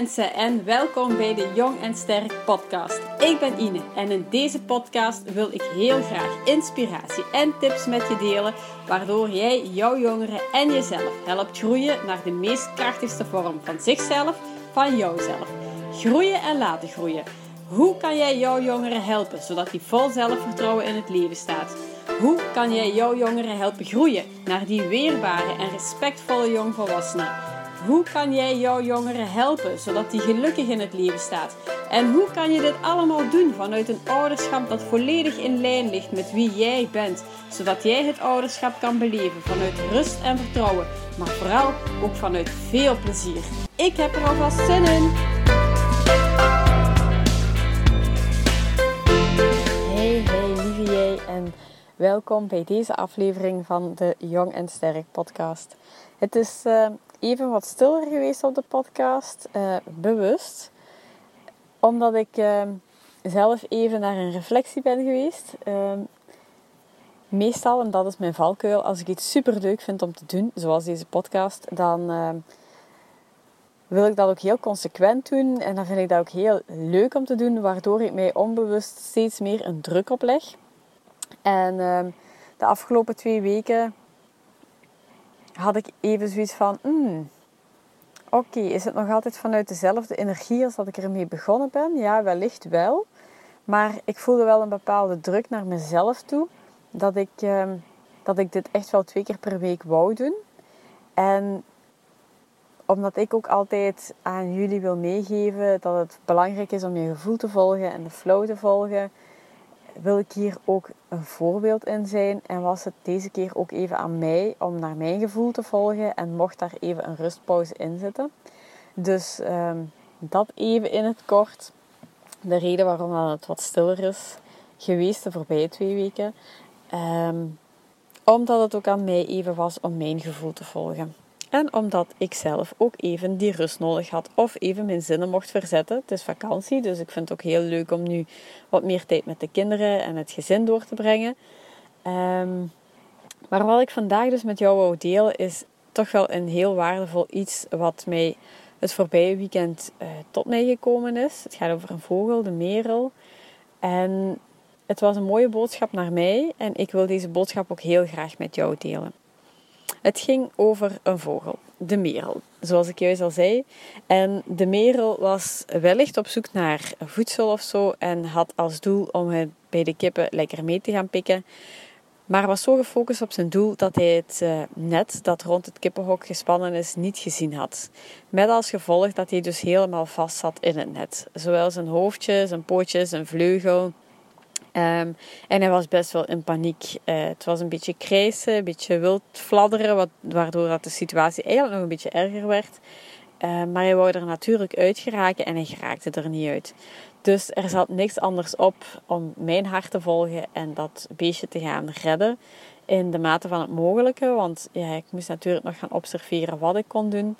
mensen en welkom bij de Jong en Sterk podcast. Ik ben Ine en in deze podcast wil ik heel graag inspiratie en tips met je delen, waardoor jij jouw jongeren en jezelf helpt groeien naar de meest krachtigste vorm van zichzelf, van jouzelf. Groeien en laten groeien. Hoe kan jij jouw jongeren helpen zodat die vol zelfvertrouwen in het leven staat? Hoe kan jij jouw jongeren helpen groeien naar die weerbare en respectvolle jongvolwassenen? Hoe kan jij jouw jongeren helpen zodat die gelukkig in het leven staat? En hoe kan je dit allemaal doen vanuit een ouderschap dat volledig in lijn ligt met wie jij bent, zodat jij het ouderschap kan beleven vanuit rust en vertrouwen, maar vooral ook vanuit veel plezier? Ik heb er alvast zin in! Hey, hey, lieve jij en welkom bij deze aflevering van de Jong en Sterk podcast. Het is uh, even wat stiller geweest op de podcast, uh, bewust. Omdat ik uh, zelf even naar een reflectie ben geweest. Uh, meestal, en dat is mijn valkuil, als ik iets super leuk vind om te doen, zoals deze podcast, dan wil ik dat ook heel consequent doen. En dan vind ik dat ook heel leuk om te doen, waardoor ik mij onbewust steeds meer een druk opleg. En de afgelopen twee weken had ik even zoiets van, mm, oké, is het nog altijd vanuit dezelfde energie als dat ik ermee begonnen ben? Ja, wellicht wel. Maar ik voelde wel een bepaalde druk naar mezelf toe. Dat ik, ehm, dat ik dit echt wel twee keer per week wou doen. En omdat ik ook altijd aan jullie wil meegeven dat het belangrijk is om je gevoel te volgen en de flow te volgen wil ik hier ook een voorbeeld in zijn. En was het deze keer ook even aan mij om naar mijn gevoel te volgen. En mocht daar even een rustpauze in zitten. Dus ehm, dat even in het kort. De reden waarom het wat stiller is geweest de voorbije twee weken. Ehm, omdat het ook aan mij even was om mijn gevoel te volgen. En omdat ik zelf ook even die rust nodig had. Of even mijn zinnen mocht verzetten. Het is vakantie, dus ik vind het ook heel leuk om nu wat meer tijd met de kinderen en het gezin door te brengen. Ehm, maar wat ik vandaag dus met jou wou delen is toch wel een heel waardevol iets wat mij het voorbije weekend uh, tot mij gekomen is. Het gaat over een vogel, de merel. En het was een mooie boodschap naar mij en ik wil deze boodschap ook heel graag met jou delen. Het ging over een vogel, de merel, zoals ik juist al zei. En de merel was wellicht op zoek naar voedsel of zo en had als doel om het bij de kippen lekker mee te gaan pikken. Maar was zo gefocust op zijn doel dat hij het eh, net dat rond het kippenhok gespannen is niet gezien had. Met als gevolg dat hij dus helemaal vast zat in het net. Zowel zijn hoofdje, zijn pootjes, zijn vleugel Ehm, en hij was best wel in paniek. Uh, het was een beetje krijsen, een beetje wild fladderen, wat, waardoor dat de situatie eigenlijk nog een beetje erger werd. Uh, maar hij wou er natuurlijk uit geraken en hij geraakte er niet uit. Dus er zat niks anders op om mijn hart te volgen en dat beestje te gaan redden. In de mate van het mogelijke, want ja, ik moest natuurlijk nog gaan observeren wat ik kon doen.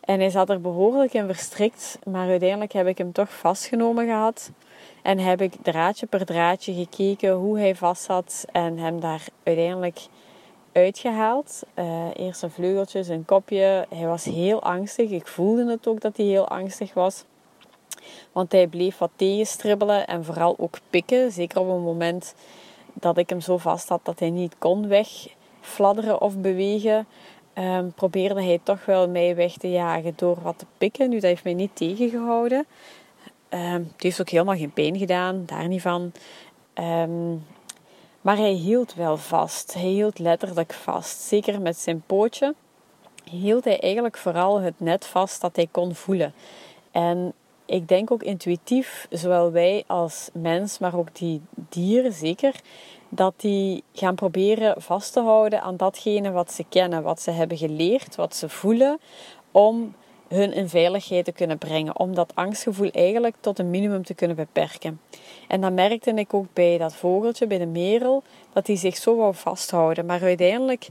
En hij zat er behoorlijk in verstrikt, maar uiteindelijk heb ik hem toch vastgenomen gehad. En heb ik draadje per draadje gekeken hoe hij vast zat en hem daar uiteindelijk uitgehaald. Uh, eerst zijn vleugeltjes, zijn kopje. Hij was heel angstig. Ik voelde het ook dat hij heel angstig was. Want hij bleef wat tegenstribbelen en vooral ook pikken. Zeker op een moment dat ik hem zo vast had dat hij niet kon wegfladderen of bewegen. Um, probeerde hij toch wel mij weg te jagen door wat te pikken. Nu, dat heeft mij niet tegengehouden. Um, het heeft ook helemaal geen pijn gedaan, daar niet van. Ehm, maar hij hield wel vast. Hij hield letterlijk vast. Zeker met zijn pootje hield hij eigenlijk vooral het net vast dat hij kon voelen. En ik denk ook intuïtief, zowel wij als mens, maar ook die dieren zeker, dat die gaan proberen vast te houden aan datgene wat ze kennen, wat ze hebben geleerd, wat ze voelen, om hun in veiligheid te kunnen brengen. Om dat angstgevoel eigenlijk tot een minimum te kunnen beperken. En dan merkte ik ook bij dat vogeltje, bij de merel, dat hij zich zo wou vasthouden. Maar uiteindelijk,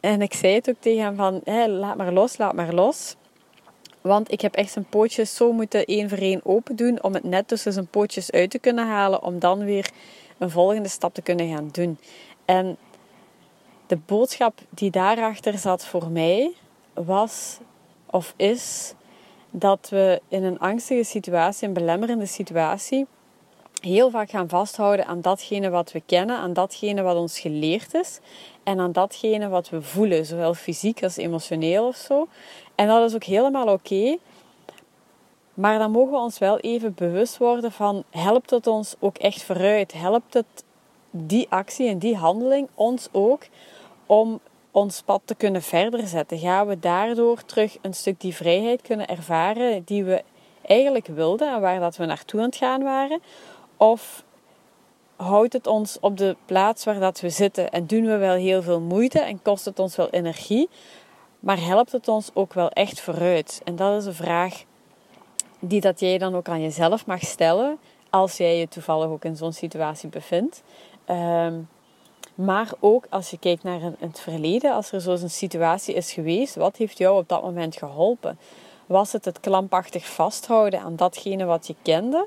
en ik zei het ook tegen hem van, hé, laat maar los, laat maar los. Want ik heb echt zijn pootjes zo moeten één voor één open doen om het net tussen zijn pootjes uit te kunnen halen. Om dan weer een volgende stap te kunnen gaan doen. En de boodschap die daarachter zat voor mij was of is dat we in een angstige situatie, een belemmerende situatie, heel vaak gaan vasthouden aan datgene wat we kennen, aan datgene wat ons geleerd is en aan datgene wat we voelen, zowel fysiek als emotioneel of zo. En dat is ook helemaal oké. Maar dan mogen we ons wel even bewust worden van, helpt het ons ook echt vooruit? Helpt het die actie en die handeling ons ook om ons pad te kunnen verder zetten? Gaan we daardoor terug een stuk die vrijheid kunnen ervaren die we eigenlijk wilden en waar dat we naartoe aan het gaan waren? Of houdt het ons op de plaats waar dat we zitten en doen we wel heel veel moeite en kost het ons wel energie, maar helpt het ons ook wel echt vooruit? En dat is een vraag die dat jij dan ook aan jezelf mag stellen als jij je toevallig ook in zo'n situatie bevindt. Ehm, maar ook als je kijkt naar het verleden, als er zo'n situatie is geweest, wat heeft jou op dat moment geholpen? Was het het klampachtig vasthouden aan datgene wat je kende?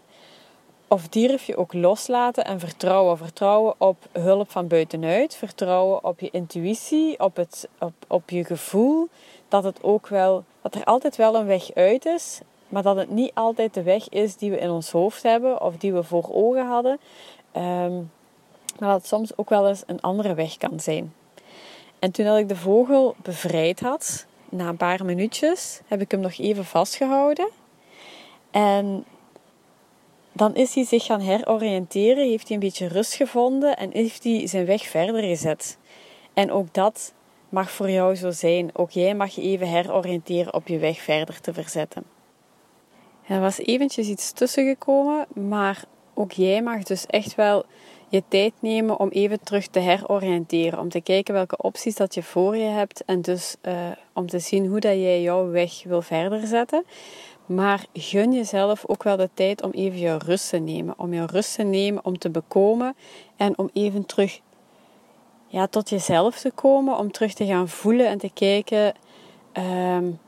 Of durf je ook loslaten en vertrouwen? Vertrouwen op hulp van buitenuit, vertrouwen op je intuïtie, op, het, op, op je gevoel. Dat, het ook wel, dat er altijd wel een weg uit is, maar dat het niet altijd de weg is die we in ons hoofd hebben of die we voor ogen hadden. Ehm, maar dat het soms ook wel eens een andere weg kan zijn. En toen ik de vogel bevrijd had, na een paar minuutjes, heb ik hem nog even vastgehouden. En dan is hij zich gaan heroriënteren, heeft hij een beetje rust gevonden en heeft hij zijn weg verder gezet. En ook dat mag voor jou zo zijn. Ook jij mag je even heroriënteren op je weg verder te verzetten. Er was eventjes iets tussen gekomen, maar ook jij mag dus echt wel je tijd nemen om even terug te heroriënteren. Om te kijken welke opties dat je voor je hebt en dus uh, om te zien hoe dat jij jouw weg wil verder zetten. Maar gun jezelf ook wel de tijd om even jouw rust te nemen. Om jouw rust te nemen, om te bekomen en om even terug ja, tot jezelf te komen. Om terug te gaan voelen en te kijken um,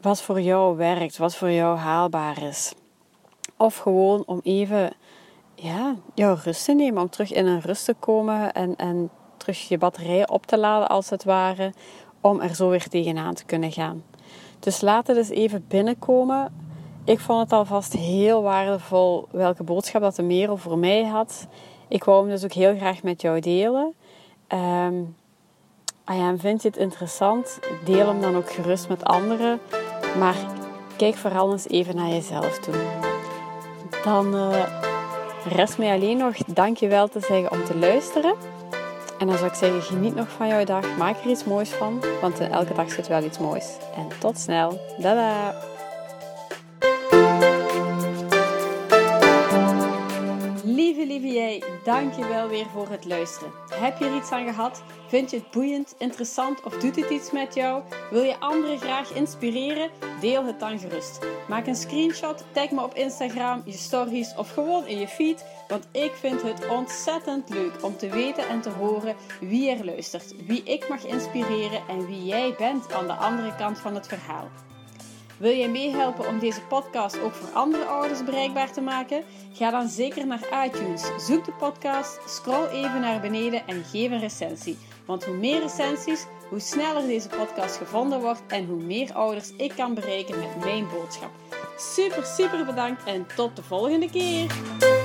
wat voor jou werkt, wat voor jou haalbaar is. Of gewoon om even ja, jouw rust te nemen, om terug in een rust te komen en, en terug je batterijen op te laden als het ware, om er zo weer tegenaan te kunnen gaan. Dus laat het eens even binnenkomen. Ik vond het alvast heel waardevol welke boodschap dat de Merel voor mij had. Ik wou hem dus ook heel graag met jou delen. Um, ja, vind je het interessant? Deel hem dan ook gerust met anderen. Maar kijk vooral eens even naar jezelf toe. Dan uh, rest mij alleen nog dankjewel te zeggen om te luisteren. En dan zou ik zeggen, geniet nog van jouw dag. Maak er iets moois van, want in elke dag zit wel iets moois. En tot snel. Dada! Jij, dank je wel weer voor het luisteren. Heb je er iets aan gehad? Vind je het boeiend, interessant of doet het iets met jou? Wil je anderen graag inspireren? Deel het dan gerust. Maak een screenshot, tag me op Instagram, je stories of gewoon in je feed. Want ik vind het ontzettend leuk om te weten en te horen wie er luistert, wie ik mag inspireren en wie jij bent aan de andere kant van het verhaal. Wil jij meehelpen om deze podcast ook voor andere ouders bereikbaar te maken? Ga dan zeker naar iTunes. Zoek de podcast, scroll even naar beneden en geef een recensie. Want hoe meer recensies, hoe sneller deze podcast gevonden wordt en hoe meer ouders ik kan bereiken met mijn boodschap. Super, super bedankt en tot de volgende keer!